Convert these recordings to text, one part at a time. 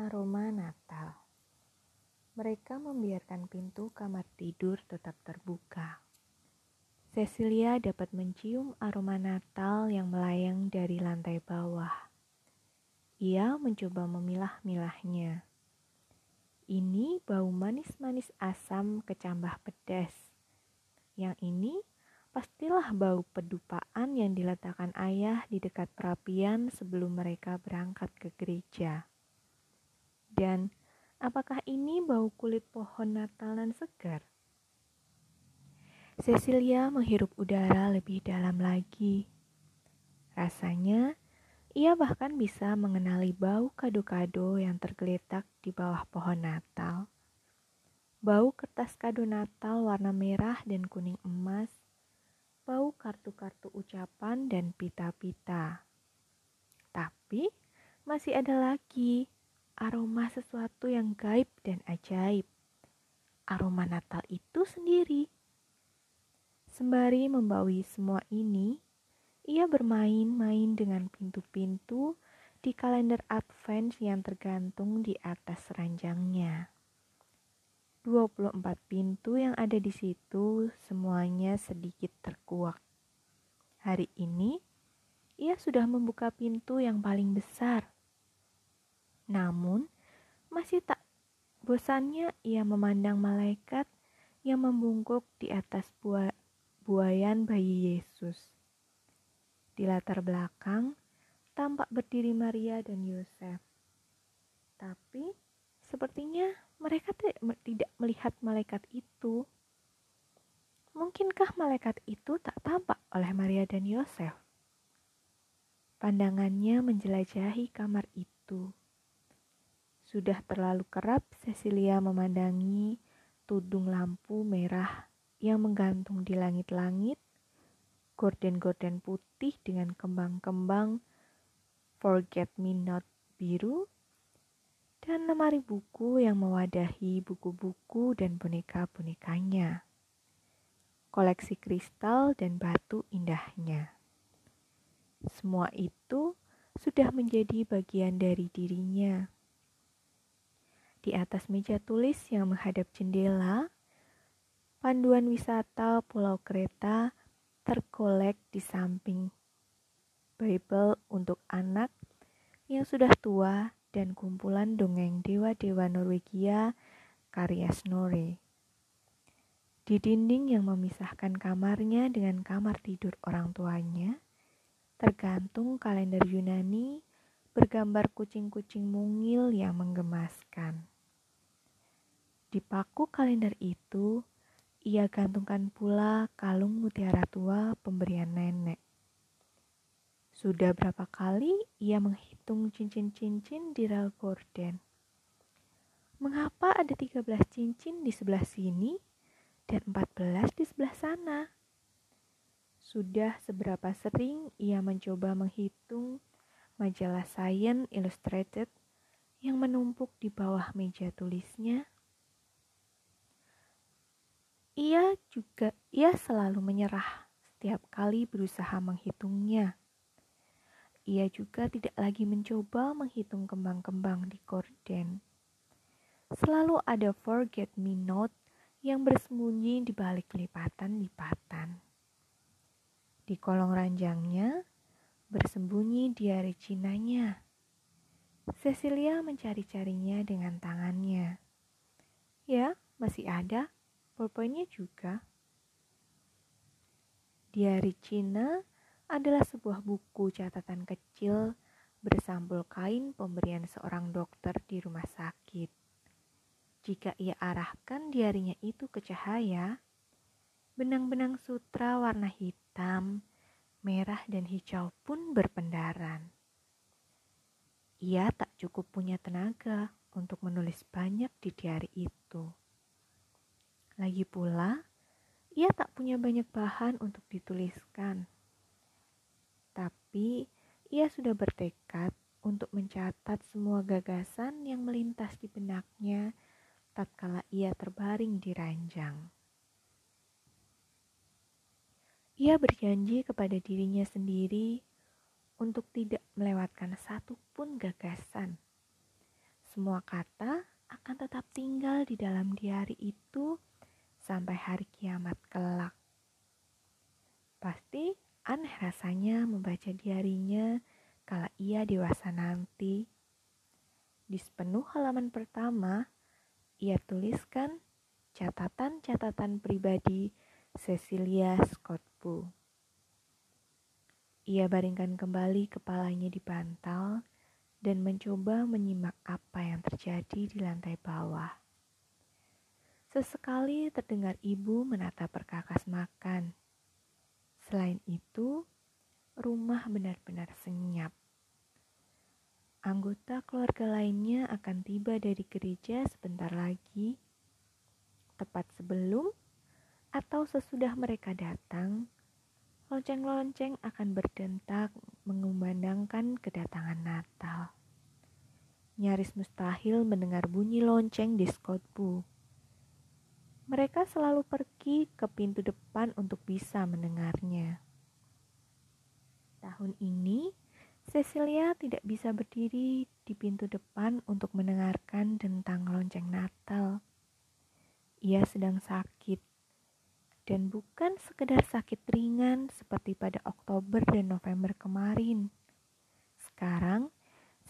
Aroma Natal. Mereka membiarkan pintu kamar tidur tetap terbuka. Cecilia dapat mencium aroma Natal yang melayang dari lantai bawah. Ia mencoba memilah-milahnya. Ini bau manis-manis asam kecambah pedas. Yang ini pastilah bau pedupaan yang diletakkan ayah di dekat perapian sebelum mereka berangkat ke gereja. Dan apakah ini bau kulit pohon Natalan segar? Cecilia menghirup udara lebih dalam lagi. Rasanya ia bahkan bisa mengenali bau kado-kado yang tergeletak di bawah pohon Natal. Bau kertas kado Natal warna merah dan kuning emas, bau kartu-kartu ucapan dan pita-pita. Tapi masih ada lagi aroma sesuatu yang gaib dan ajaib. Aroma Natal itu sendiri. Sembari membawi semua ini, ia bermain-main dengan pintu-pintu di kalender Advent yang tergantung di atas ranjangnya. 24 pintu yang ada di situ semuanya sedikit terkuak. Hari ini, ia sudah membuka pintu yang paling besar namun, masih tak bosannya ia memandang malaikat yang membungkuk di atas bua buayan bayi Yesus. Di latar belakang, tampak berdiri Maria dan Yosef. Tapi, sepertinya mereka tidak melihat malaikat itu. Mungkinkah malaikat itu tak tampak oleh Maria dan Yosef? Pandangannya menjelajahi kamar itu. Sudah terlalu kerap Cecilia memandangi tudung lampu merah yang menggantung di langit-langit, gorden-gorden putih dengan kembang-kembang Forget Me Not biru, dan lemari buku yang mewadahi buku-buku dan boneka-bonekanya. Koleksi kristal dan batu indahnya. Semua itu sudah menjadi bagian dari dirinya. Di atas meja tulis yang menghadap jendela, panduan wisata Pulau Kreta terkolek di samping Bible untuk anak yang sudah tua dan kumpulan dongeng dewa-dewa Norwegia karya Snorre. Di dinding yang memisahkan kamarnya dengan kamar tidur orang tuanya, tergantung kalender Yunani bergambar kucing-kucing mungil yang menggemaskan. Di paku kalender itu, ia gantungkan pula kalung mutiara tua pemberian nenek. Sudah berapa kali ia menghitung cincin-cincin di rel gorden. Mengapa ada 13 cincin di sebelah sini dan 14 di sebelah sana? Sudah seberapa sering ia mencoba menghitung majalah Science Illustrated yang menumpuk di bawah meja tulisnya ia juga ia selalu menyerah setiap kali berusaha menghitungnya. Ia juga tidak lagi mencoba menghitung kembang-kembang di korden. Selalu ada forget me not yang bersembunyi di balik lipatan-lipatan. Di kolong ranjangnya bersembunyi diari Cinanya. Cecilia mencari-carinya dengan tangannya. Ya, masih ada pulpennya juga. Diari Cina adalah sebuah buku catatan kecil bersampul kain pemberian seorang dokter di rumah sakit. Jika ia arahkan diarinya itu ke cahaya, benang-benang sutra warna hitam, merah, dan hijau pun berpendaran. Ia tak cukup punya tenaga untuk menulis banyak di diari itu. Lagi pula, ia tak punya banyak bahan untuk dituliskan. Tapi, ia sudah bertekad untuk mencatat semua gagasan yang melintas di benaknya tatkala ia terbaring di ranjang. Ia berjanji kepada dirinya sendiri untuk tidak melewatkan satu pun gagasan Semua kata akan tetap tinggal di dalam diari itu sampai hari kiamat kelak. Pasti aneh rasanya membaca diarinya kala ia dewasa nanti. Di sepenuh halaman pertama, ia tuliskan catatan-catatan pribadi Cecilia Scottbu. Ia baringkan kembali kepalanya di bantal dan mencoba menyimak apa yang terjadi di lantai bawah. Sesekali terdengar ibu menata perkakas makan. Selain itu, rumah benar-benar senyap. Anggota keluarga lainnya akan tiba dari gereja sebentar lagi, tepat sebelum atau sesudah mereka datang. Lonceng-lonceng akan berdentak mengumandangkan kedatangan Natal. Nyaris mustahil mendengar bunyi lonceng di Scottbu. Mereka selalu pergi ke pintu depan untuk bisa mendengarnya. Tahun ini, Cecilia tidak bisa berdiri di pintu depan untuk mendengarkan tentang lonceng Natal. Ia sedang sakit dan bukan sekedar sakit ringan seperti pada Oktober dan November kemarin. Sekarang,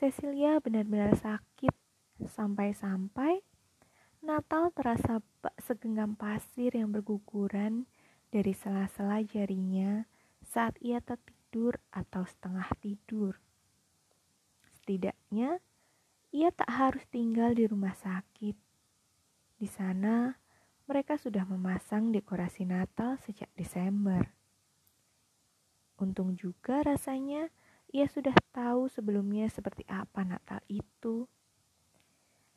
Cecilia benar-benar sakit sampai-sampai Natal terasa bak segenggam pasir yang berguguran dari sela-sela jarinya saat ia tertidur atau setengah tidur. Setidaknya, ia tak harus tinggal di rumah sakit. Di sana, mereka sudah memasang dekorasi Natal sejak Desember. Untung juga rasanya ia sudah tahu sebelumnya seperti apa Natal itu.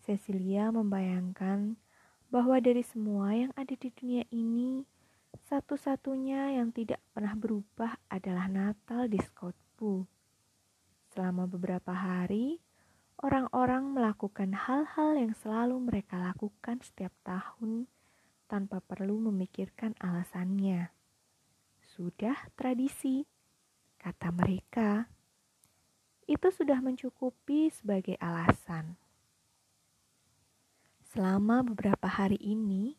Cecilia membayangkan bahwa dari semua yang ada di dunia ini, satu-satunya yang tidak pernah berubah adalah Natal di Scottbu. Selama beberapa hari, orang-orang melakukan hal-hal yang selalu mereka lakukan setiap tahun tanpa perlu memikirkan alasannya. Sudah tradisi, kata mereka. Itu sudah mencukupi sebagai alasan. Selama beberapa hari ini,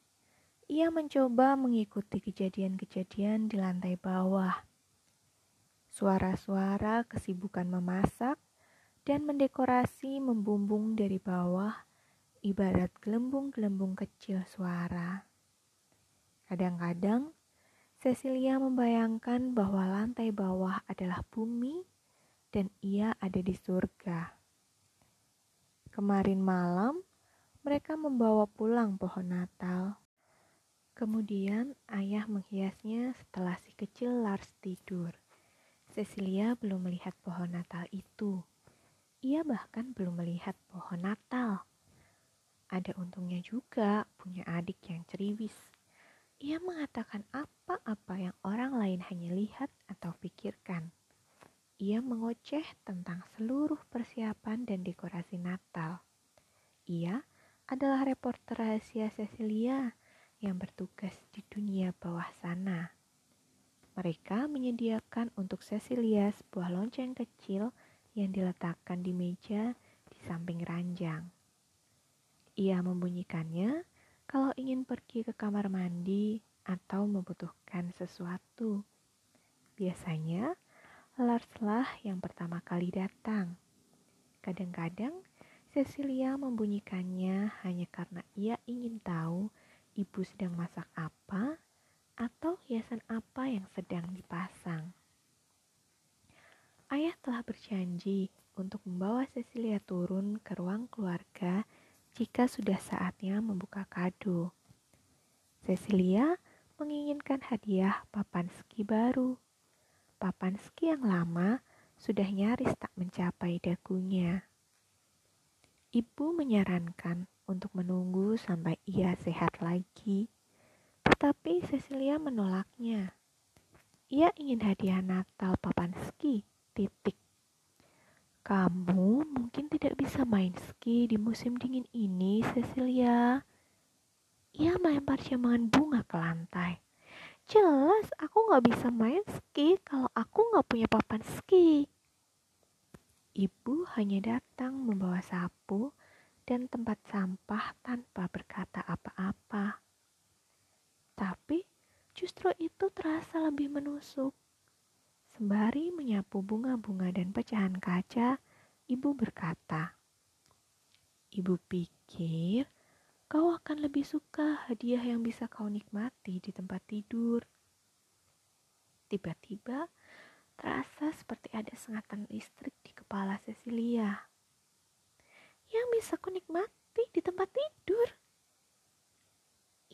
ia mencoba mengikuti kejadian-kejadian di lantai bawah. Suara-suara kesibukan memasak dan mendekorasi membumbung dari bawah, ibarat gelembung-gelembung kecil suara. Kadang-kadang, Cecilia membayangkan bahwa lantai bawah adalah bumi dan ia ada di surga. Kemarin malam, mereka membawa pulang pohon Natal. Kemudian ayah menghiasnya setelah si kecil Lars tidur. Cecilia belum melihat pohon Natal itu. Ia bahkan belum melihat pohon Natal. Ada untungnya juga punya adik yang ceriwis ia mengatakan apa-apa yang orang lain hanya lihat atau pikirkan. Ia mengoceh tentang seluruh persiapan dan dekorasi Natal. Ia adalah reporter rahasia Cecilia yang bertugas di dunia bawah sana. Mereka menyediakan untuk Cecilia sebuah lonceng kecil yang diletakkan di meja di samping ranjang. Ia membunyikannya kalau ingin pergi ke kamar mandi atau membutuhkan sesuatu. Biasanya, Larslah yang pertama kali datang. Kadang-kadang, Cecilia membunyikannya hanya karena ia ingin tahu ibu sedang masak apa atau hiasan apa yang sedang dipasang. Ayah telah berjanji untuk membawa Cecilia turun ke ruang keluarga jika sudah saatnya membuka kado. Cecilia menginginkan hadiah papan ski baru. Papan ski yang lama sudah nyaris tak mencapai dagunya. Ibu menyarankan untuk menunggu sampai ia sehat lagi, tetapi Cecilia menolaknya. Ia ingin hadiah Natal papan ski, titik. Kamu mungkin tidak bisa main ski di musim dingin ini, Cecilia. Ia melempar jambangan bunga ke lantai. Jelas aku gak bisa main ski kalau aku gak punya papan ski. Ibu hanya datang membawa sapu dan tempat sampah tanpa berkata apa-apa. Tapi justru itu terasa lebih menusuk. Sembari menyapu bunga-bunga dan pecahan kaca, ibu berkata, Ibu pikir kau akan lebih suka hadiah yang bisa kau nikmati di tempat tidur. Tiba-tiba terasa seperti ada sengatan listrik di kepala Cecilia. Yang bisa ku nikmati di tempat tidur.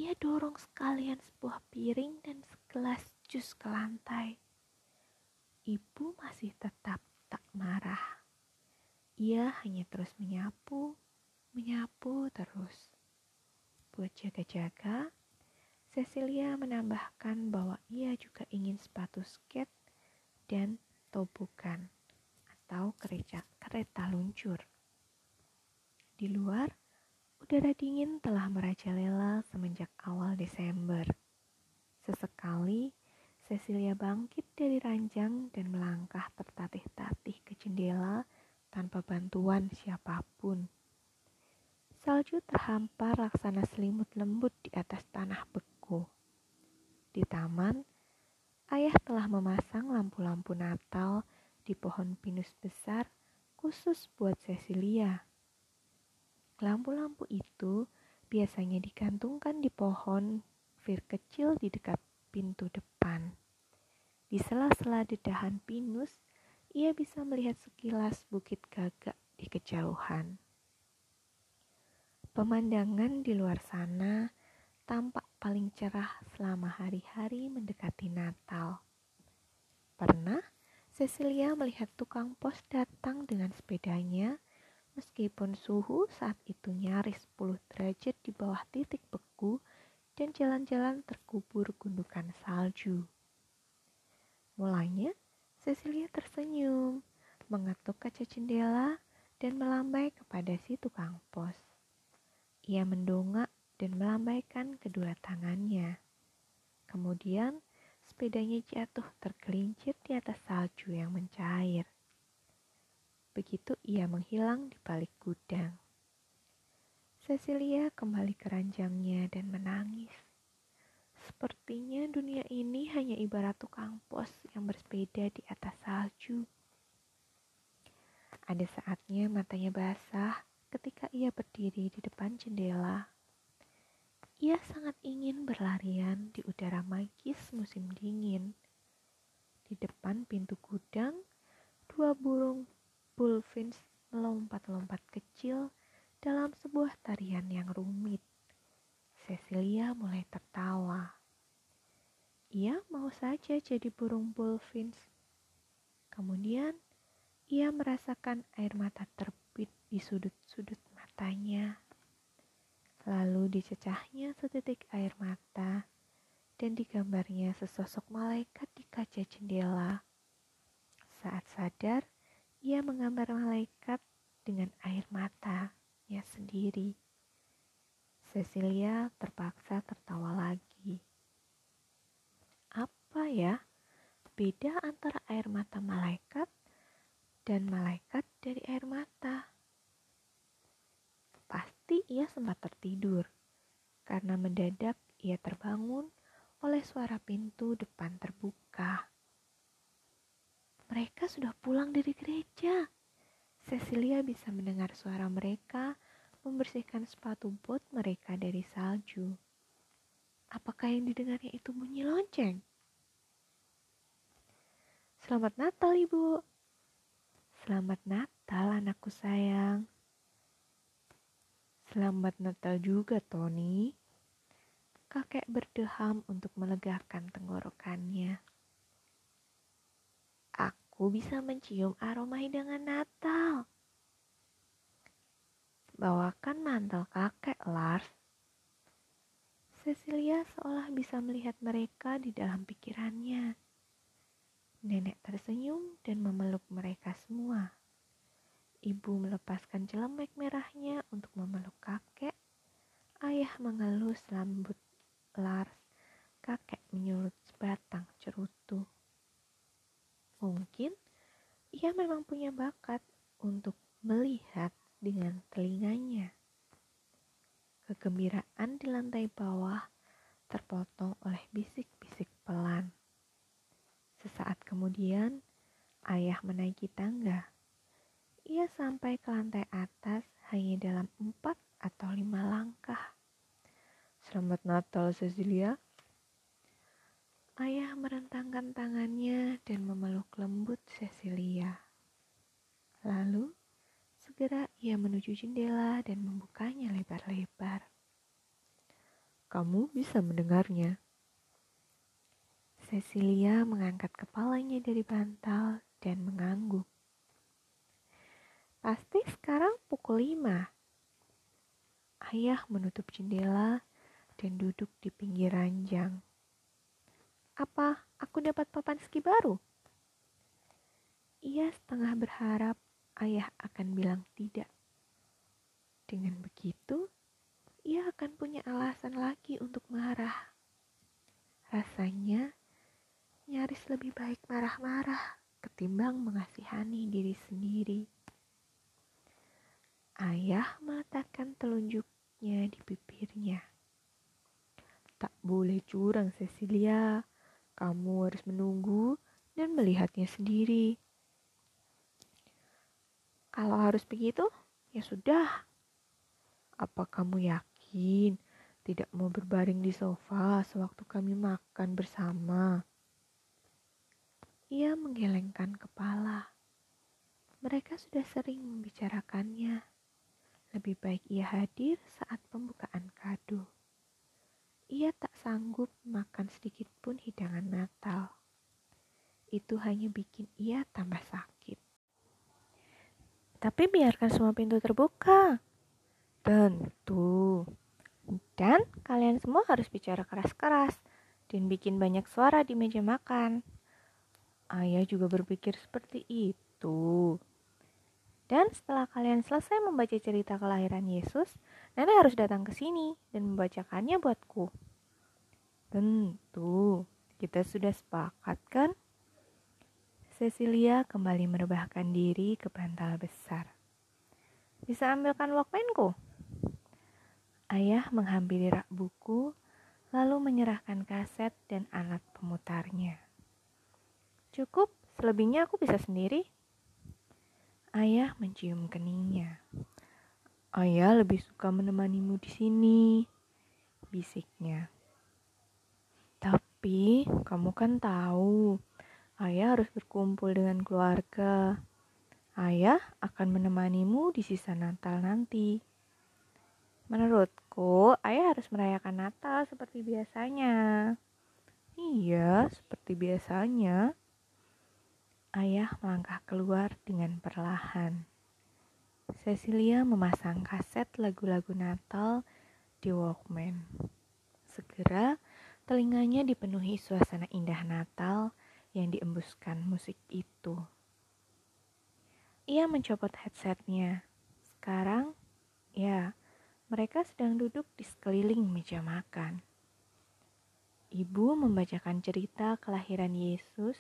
Ia dorong sekalian sebuah piring dan segelas jus ke lantai. Ibu masih tetap tak marah. Ia hanya terus menyapu, menyapu terus. Buat jaga-jaga, Cecilia menambahkan bahwa ia juga ingin sepatu skate dan tobukan atau kereta, kereta luncur. Di luar, udara dingin telah merajalela semenjak awal Desember. Sesekali, Cecilia bangkit dari ranjang dan melangkah tertatih-tatih ke jendela tanpa bantuan siapa pun. Salju terhampar laksana selimut lembut di atas tanah beku. Di taman, ayah telah memasang lampu-lampu Natal di pohon pinus besar khusus buat Cecilia. Lampu-lampu itu biasanya digantungkan di pohon fir kecil di dekat pintu depan. Di sela-sela dedahan pinus, ia bisa melihat sekilas bukit gagak di kejauhan. Pemandangan di luar sana tampak paling cerah selama hari-hari mendekati Natal. Pernah Cecilia melihat tukang pos datang dengan sepedanya meskipun suhu saat itu nyaris 10 derajat di bawah titik beku dan jalan-jalan terkubur gundukan salju. Mulanya, Cecilia tersenyum, mengetuk kaca jendela, dan melambai kepada si tukang pos. Ia mendongak dan melambaikan kedua tangannya. Kemudian sepedanya jatuh tergelincir di atas salju yang mencair. Begitu ia menghilang di balik gudang. Cecilia kembali ke ranjangnya dan menangis. Sepertinya dunia ini hanya ibarat tukang pos yang bersepeda di atas salju. Ada saatnya matanya basah ketika ia berdiri di depan jendela. Ia sangat ingin berlarian di udara magis musim dingin. Di depan pintu gudang, dua burung bullfinch melompat-lompat kecil dalam sebuah tarian yang rumit. Cecilia mulai tertawa. Ia mau saja jadi burung bullfinch. Kemudian, ia merasakan air mata terbang di sudut-sudut matanya. Lalu dicecahnya setitik air mata dan digambarnya sesosok malaikat di kaca jendela. Saat sadar, ia menggambar malaikat dengan air matanya sendiri. Cecilia terpaksa tertawa lagi. Apa ya beda antara air mata malaikat dan malaikat dari air mata? Pasti ia sempat tertidur, karena mendadak ia terbangun oleh suara pintu depan terbuka. Mereka sudah pulang dari gereja. Cecilia bisa mendengar suara mereka membersihkan sepatu bot mereka dari salju. Apakah yang didengarnya itu bunyi lonceng? Selamat Natal, Ibu. Selamat Natal, anakku sayang. Selamat Natal juga, Tony. Kakek berdeham untuk melegakan tenggorokannya. Aku bisa mencium aroma hidangan Natal. Bawakan mantel kakek, Lars. Cecilia seolah bisa melihat mereka di dalam pikirannya. Nenek tersenyum dan memeluk mereka semua. Ibu melepaskan celemek merahnya untuk memeluk kakek. Ayah mengelus rambut Lars. Kakek menyulut sebatang cerutu. Mungkin ia memang punya bakat untuk melihat dengan telinganya. kegembiraan di lantai bawah terpotong oleh bisik-bisik pelan. Sesaat kemudian, ayah menaiki tangga. Ia sampai ke lantai atas hanya dalam empat atau lima langkah. Selamat Natal, Cecilia. Ayah merentangkan tangannya dan memeluk lembut Cecilia. Lalu, segera ia menuju jendela dan membukanya lebar-lebar. Kamu bisa mendengarnya. Cecilia mengangkat kepalanya dari bantal dan mengangguk. Pasti sekarang pukul lima. Ayah menutup jendela dan duduk di pinggir ranjang. Apa aku dapat papan ski baru? Ia setengah berharap ayah akan bilang tidak. Dengan begitu, ia akan punya alasan lagi untuk marah. Rasanya nyaris lebih baik marah-marah ketimbang mengasihani diri sendiri. Ayah meletakkan telunjuknya di bibirnya. Tak boleh curang, Cecilia. Kamu harus menunggu dan melihatnya sendiri. Kalau harus begitu, ya sudah. Apa kamu yakin tidak mau berbaring di sofa sewaktu kami makan bersama? Ia menggelengkan kepala. Mereka sudah sering membicarakannya. Lebih baik ia hadir saat pembukaan kado ia tak sanggup makan sedikit pun hidangan Natal. Itu hanya bikin ia tambah sakit. Tapi biarkan semua pintu terbuka. Tentu. Dan kalian semua harus bicara keras-keras dan bikin banyak suara di meja makan. Ayah juga berpikir seperti itu. Dan setelah kalian selesai membaca cerita kelahiran Yesus, nenek harus datang ke sini dan membacakannya buatku. Tentu, kita sudah sepakat kan? Cecilia kembali merebahkan diri ke bantal besar. Bisa ambilkan walkmanku? Ayah menghampiri rak buku, lalu menyerahkan kaset dan alat pemutarnya. Cukup, selebihnya aku bisa sendiri. Ayah mencium keningnya. Ayah lebih suka menemanimu di sini, bisiknya. Tapi kamu kan tahu, ayah harus berkumpul dengan keluarga. Ayah akan menemanimu di sisa Natal nanti. Menurutku, ayah harus merayakan Natal seperti biasanya. Iya, seperti biasanya. Ayah melangkah keluar dengan perlahan. Cecilia memasang kaset lagu-lagu Natal di Walkman. Segera, telinganya dipenuhi suasana indah Natal yang diembuskan musik itu. Ia mencopot headsetnya. Sekarang, ya, mereka sedang duduk di sekeliling meja makan. Ibu membacakan cerita kelahiran Yesus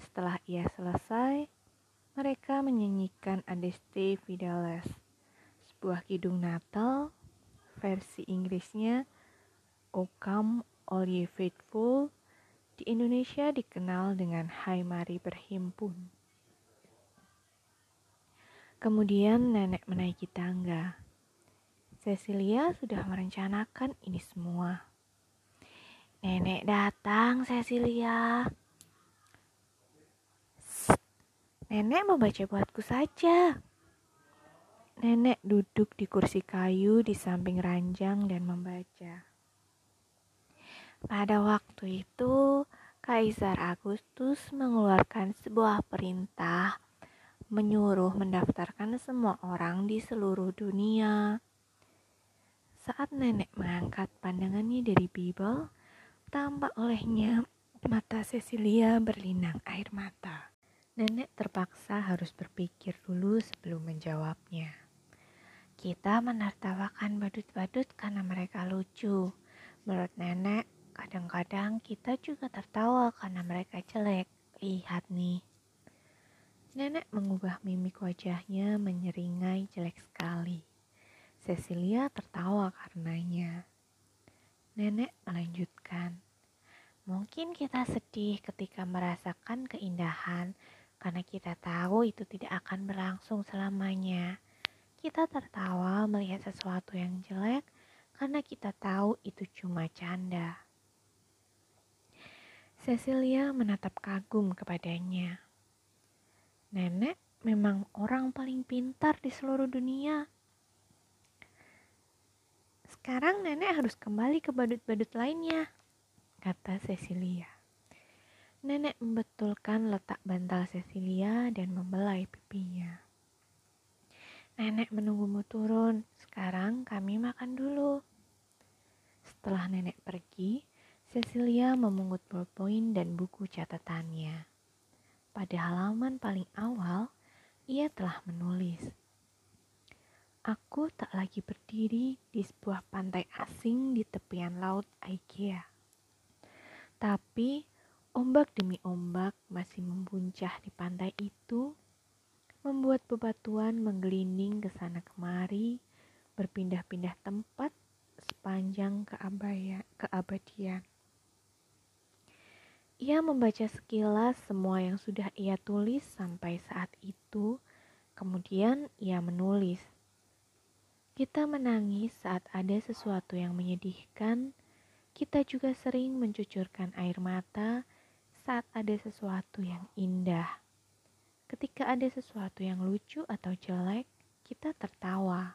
setelah ia selesai, mereka menyanyikan Adeste Fideles, sebuah kidung Natal versi Inggrisnya O Come All Ye Faithful di Indonesia dikenal dengan Hai Mari Berhimpun. Kemudian nenek menaiki tangga. Cecilia sudah merencanakan ini semua. Nenek datang, Cecilia. Nenek membaca buatku saja. Nenek duduk di kursi kayu di samping ranjang dan membaca. Pada waktu itu, Kaisar Agustus mengeluarkan sebuah perintah menyuruh mendaftarkan semua orang di seluruh dunia. Saat nenek mengangkat pandangannya dari Bible, tampak olehnya mata Cecilia berlinang air mata. Nenek terpaksa harus berpikir dulu sebelum menjawabnya. Kita menertawakan badut-badut karena mereka lucu. Menurut nenek, kadang-kadang kita juga tertawa karena mereka jelek. Lihat nih. Nenek mengubah mimik wajahnya menyeringai jelek sekali. Cecilia tertawa karenanya. Nenek melanjutkan, mungkin kita sedih ketika merasakan keindahan karena kita tahu itu tidak akan berlangsung selamanya. Kita tertawa melihat sesuatu yang jelek karena kita tahu itu cuma canda. Cecilia menatap kagum kepadanya. Nenek memang orang paling pintar di seluruh dunia. Sekarang nenek harus kembali ke badut-badut lainnya, kata Cecilia. Nenek membetulkan letak bantal Cecilia dan membelai pipinya. Nenek menunggumu turun, sekarang kami makan dulu. Setelah nenek pergi, Cecilia memungut ballpoint dan buku catatannya. Pada halaman paling awal, ia telah menulis. Aku tak lagi berdiri di sebuah pantai asing di tepian laut Aikea. Tapi ombak demi ombak masih membuncah di pantai itu, membuat bebatuan menggelinding ke sana kemari, berpindah-pindah tempat sepanjang keabaya, keabadian. Ia membaca sekilas semua yang sudah ia tulis sampai saat itu, kemudian ia menulis kita menangis saat ada sesuatu yang menyedihkan. Kita juga sering mencucurkan air mata saat ada sesuatu yang indah. Ketika ada sesuatu yang lucu atau jelek, kita tertawa.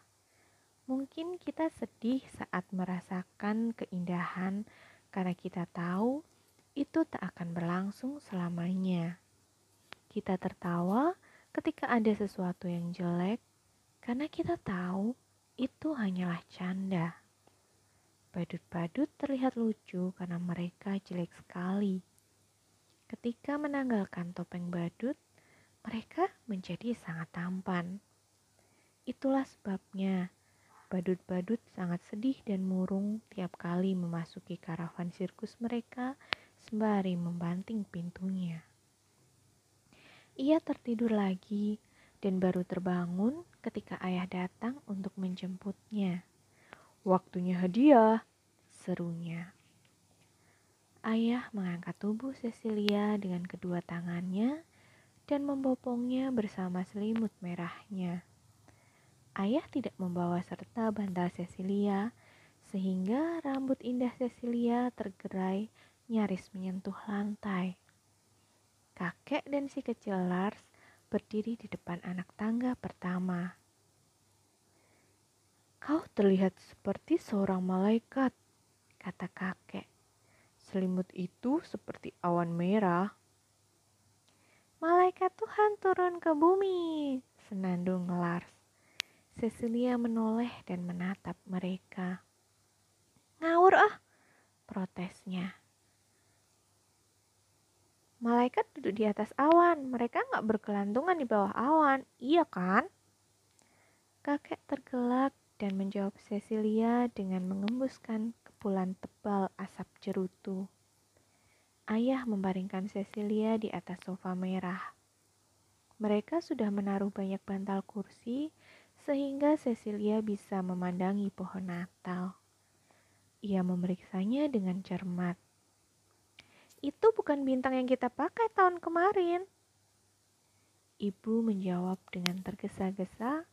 Mungkin kita sedih saat merasakan keindahan karena kita tahu itu tak akan berlangsung selamanya. Kita tertawa ketika ada sesuatu yang jelek karena kita tahu itu hanyalah canda. Badut-badut terlihat lucu karena mereka jelek sekali. Ketika menanggalkan topeng badut, mereka menjadi sangat tampan. Itulah sebabnya badut-badut sangat sedih dan murung tiap kali memasuki karavan sirkus mereka sembari membanting pintunya. Ia tertidur lagi dan baru terbangun ketika ayah datang untuk menjemputnya. Waktunya hadiah, serunya. Ayah mengangkat tubuh Cecilia dengan kedua tangannya dan membopongnya bersama selimut merahnya. Ayah tidak membawa serta bantal Cecilia, sehingga rambut indah Cecilia tergerai nyaris menyentuh lantai. Kakek dan si kecil Lars berdiri di depan anak tangga pertama. Kau terlihat seperti seorang malaikat, kata kakek. Selimut itu seperti awan merah. Malaikat Tuhan turun ke bumi, senandung Lars. Cecilia menoleh dan menatap mereka. Ngawur ah, protesnya. Malaikat duduk di atas awan, mereka nggak berkelantungan di bawah awan, iya kan? Kakek tergelak dan menjawab Cecilia dengan mengembuskan kepulan tebal asap cerutu. Ayah membaringkan Cecilia di atas sofa merah. Mereka sudah menaruh banyak bantal kursi sehingga Cecilia bisa memandangi pohon Natal. Ia memeriksanya dengan cermat itu bukan bintang yang kita pakai tahun kemarin. Ibu menjawab dengan tergesa-gesa,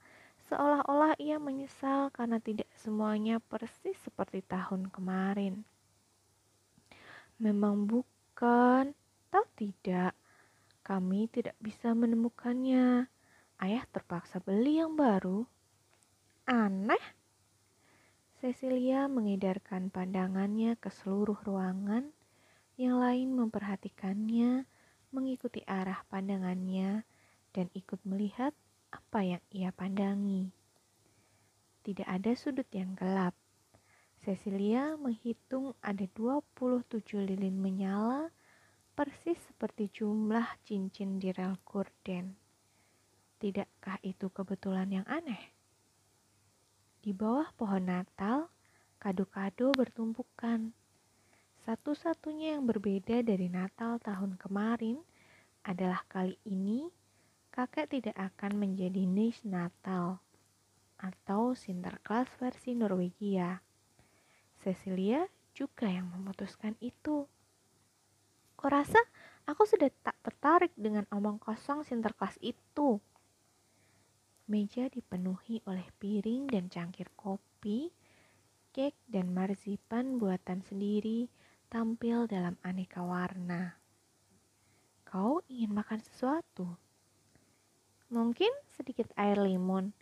seolah-olah ia menyesal karena tidak semuanya persis seperti tahun kemarin. Memang bukan, tahu tidak, kami tidak bisa menemukannya. Ayah terpaksa beli yang baru. Aneh. Cecilia mengedarkan pandangannya ke seluruh ruangan yang lain memperhatikannya, mengikuti arah pandangannya, dan ikut melihat apa yang ia pandangi. Tidak ada sudut yang gelap. Cecilia menghitung ada 27 lilin menyala persis seperti jumlah cincin di rel korden. Tidakkah itu kebetulan yang aneh? Di bawah pohon Natal, kado-kado bertumpukan satu-satunya yang berbeda dari Natal tahun kemarin adalah kali ini kakek tidak akan menjadi niche Natal. atau Sinterklas versi Norwegia. Cecilia juga yang memutuskan itu. Kau rasa aku sudah tak tertarik dengan omong kosong Sinterklas itu? Meja dipenuhi oleh piring dan cangkir kopi, cake dan marzipan buatan sendiri tampil dalam aneka warna. Kau ingin makan sesuatu? Mungkin sedikit air limon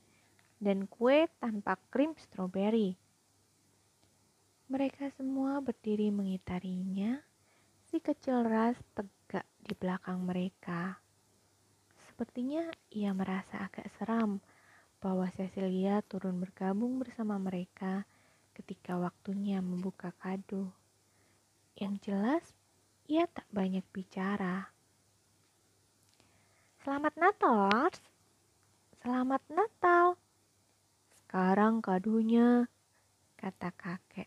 dan kue tanpa krim stroberi. Mereka semua berdiri mengitarinya. Si kecil ras tegak di belakang mereka. Sepertinya ia merasa agak seram bahwa Cecilia turun bergabung bersama mereka ketika waktunya membuka kado. Yang jelas, ia tak banyak bicara. Selamat Natal. Selamat Natal. Sekarang kadonya, kata kakek.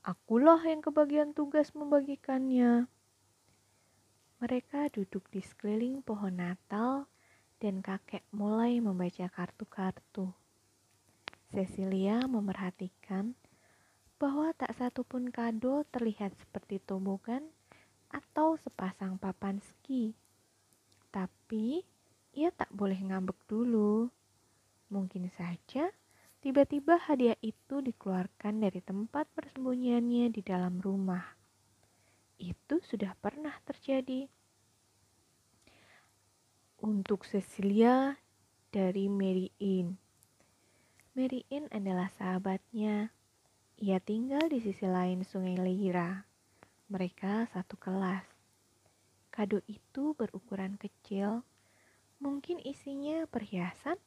Akulah yang kebagian tugas membagikannya. Mereka duduk di sekeliling pohon Natal dan kakek mulai membaca kartu-kartu. Cecilia memerhatikan bahwa tak satu pun kado terlihat seperti tobogan atau sepasang papan ski. Tapi ia tak boleh ngambek dulu. Mungkin saja tiba-tiba hadiah itu dikeluarkan dari tempat persembunyiannya di dalam rumah itu sudah pernah terjadi. Untuk Cecilia dari Mary Ann. Mary Ann adalah sahabatnya. Ia tinggal di sisi lain sungai Lira. Mereka satu kelas. Kado itu berukuran kecil, mungkin isinya perhiasan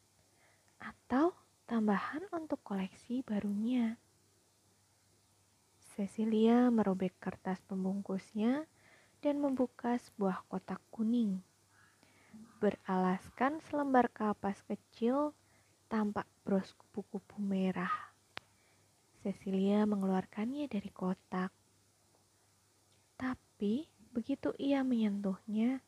atau tambahan untuk koleksi barunya. Cecilia merobek kertas pembungkusnya dan membuka sebuah kotak kuning. Beralaskan selembar kapas kecil tampak bros kupu-kupu merah. Cecilia mengeluarkannya dari kotak. Tapi begitu ia menyentuhnya,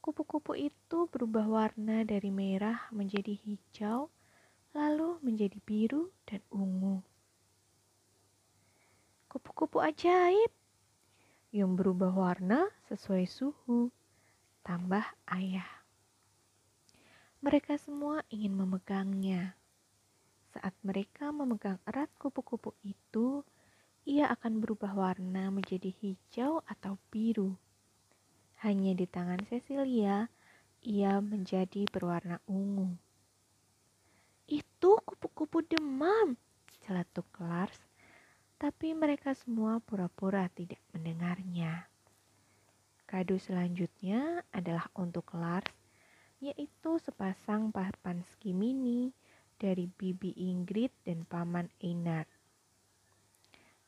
kupu-kupu itu berubah warna dari merah menjadi hijau, lalu menjadi biru dan ungu kupu-kupu ajaib yang berubah warna sesuai suhu, tambah ayah. Mereka semua ingin memegangnya. Saat mereka memegang erat kupu-kupu itu, ia akan berubah warna menjadi hijau atau biru. Hanya di tangan Cecilia, ia menjadi berwarna ungu. Itu kupu-kupu demam, celetuk Lars tapi mereka semua pura-pura tidak mendengarnya. Kado selanjutnya adalah untuk Lars, yaitu sepasang papan ski mini dari Bibi Ingrid dan Paman Einar.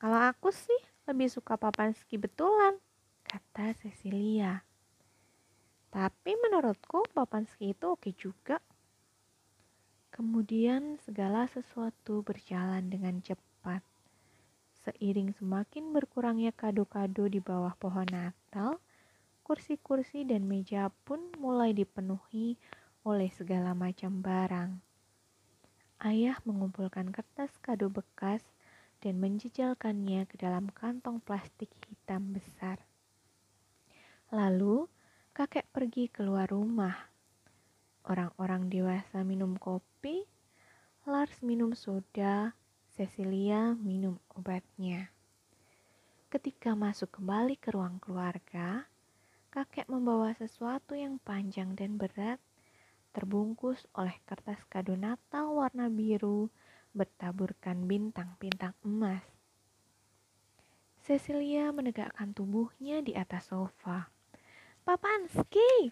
Kalau aku sih lebih suka papan ski betulan, kata Cecilia. Tapi menurutku papan ski itu oke juga. Kemudian segala sesuatu berjalan dengan cepat. Seiring semakin berkurangnya kado-kado di bawah pohon Natal, kursi-kursi dan meja pun mulai dipenuhi oleh segala macam barang. Ayah mengumpulkan kertas kado bekas dan menjejalkannya ke dalam kantong plastik hitam besar. Lalu, kakek pergi keluar rumah. Orang-orang dewasa minum kopi, Lars minum soda, Cecilia minum obatnya. Ketika masuk kembali ke ruang keluarga, kakek membawa sesuatu yang panjang dan berat, terbungkus oleh kertas kado Natal warna biru bertaburkan bintang-bintang emas. Cecilia menegakkan tubuhnya di atas sofa. Papanski!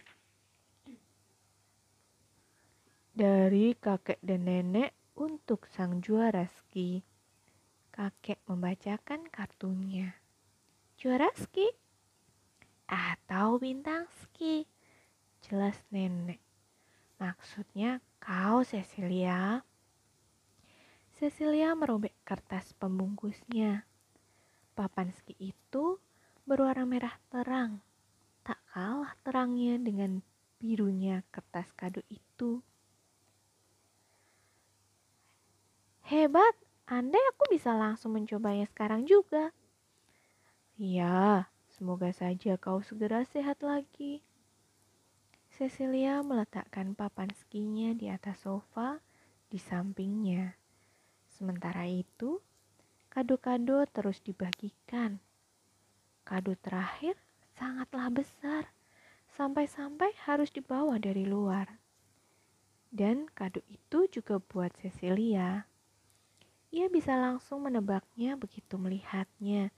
Dari kakek dan nenek untuk sang juara ski. Kakek membacakan kartunya. Juara ski? Atau bintang ski? Jelas nenek. Maksudnya kau Cecilia. Cecilia merobek kertas pembungkusnya. Papan ski itu berwarna merah terang. Tak kalah terangnya dengan birunya kertas kado itu. Hebat, andai aku bisa langsung mencobanya sekarang juga. Ya, semoga saja kau segera sehat lagi. Cecilia meletakkan papan skinya di atas sofa di sampingnya. Sementara itu, kado-kado terus dibagikan. Kado terakhir sangatlah besar, sampai-sampai harus dibawa dari luar. Dan kado itu juga buat Cecilia. Ia bisa langsung menebaknya begitu melihatnya.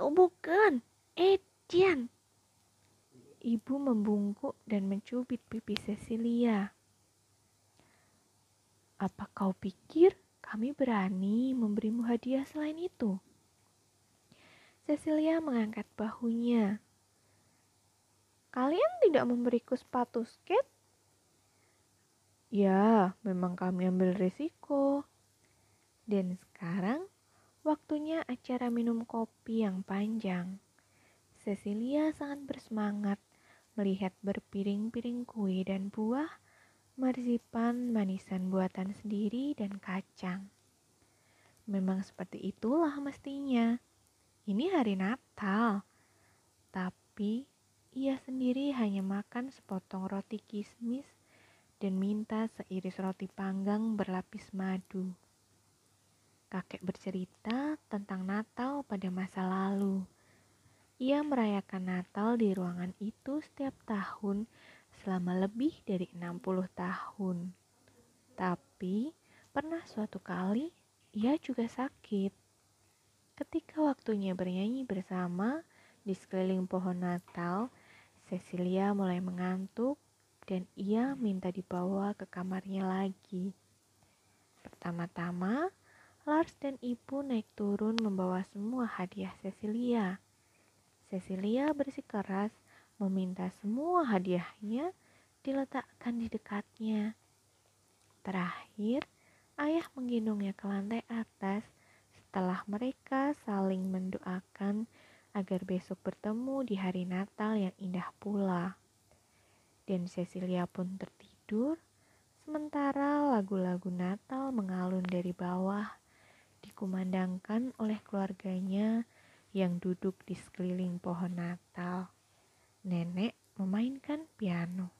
Tuh bukan, Etienne. Ibu membungkuk dan mencubit pipi Cecilia. Apa kau pikir kami berani memberimu hadiah selain itu? Cecilia mengangkat bahunya. Kalian tidak memberiku sepatu skate? Ya, memang kami ambil risiko. Dan sekarang waktunya acara minum kopi yang panjang. Cecilia sangat bersemangat melihat berpiring-piring kue dan buah, marzipan, manisan buatan sendiri, dan kacang. Memang seperti itulah mestinya. Ini hari Natal, tapi ia sendiri hanya makan sepotong roti kismis dan minta seiris roti panggang berlapis madu kakek bercerita tentang Natal pada masa lalu. Ia merayakan Natal di ruangan itu setiap tahun selama lebih dari 60 tahun. Tapi pernah suatu kali ia juga sakit. Ketika waktunya bernyanyi bersama di sekeliling pohon Natal, Cecilia mulai mengantuk dan ia minta dibawa ke kamarnya lagi. Pertama-tama, Lars dan ibu naik turun membawa semua hadiah Cecilia. Cecilia bersikeras meminta semua hadiahnya diletakkan di dekatnya. Terakhir, ayah menggendongnya ke lantai atas setelah mereka saling mendoakan agar besok bertemu di hari Natal yang indah pula. Dan Cecilia pun tertidur, sementara lagu-lagu Natal mengalun dari bawah dikumandangkan oleh keluarganya yang duduk di sekeliling pohon Natal. Nenek memainkan piano.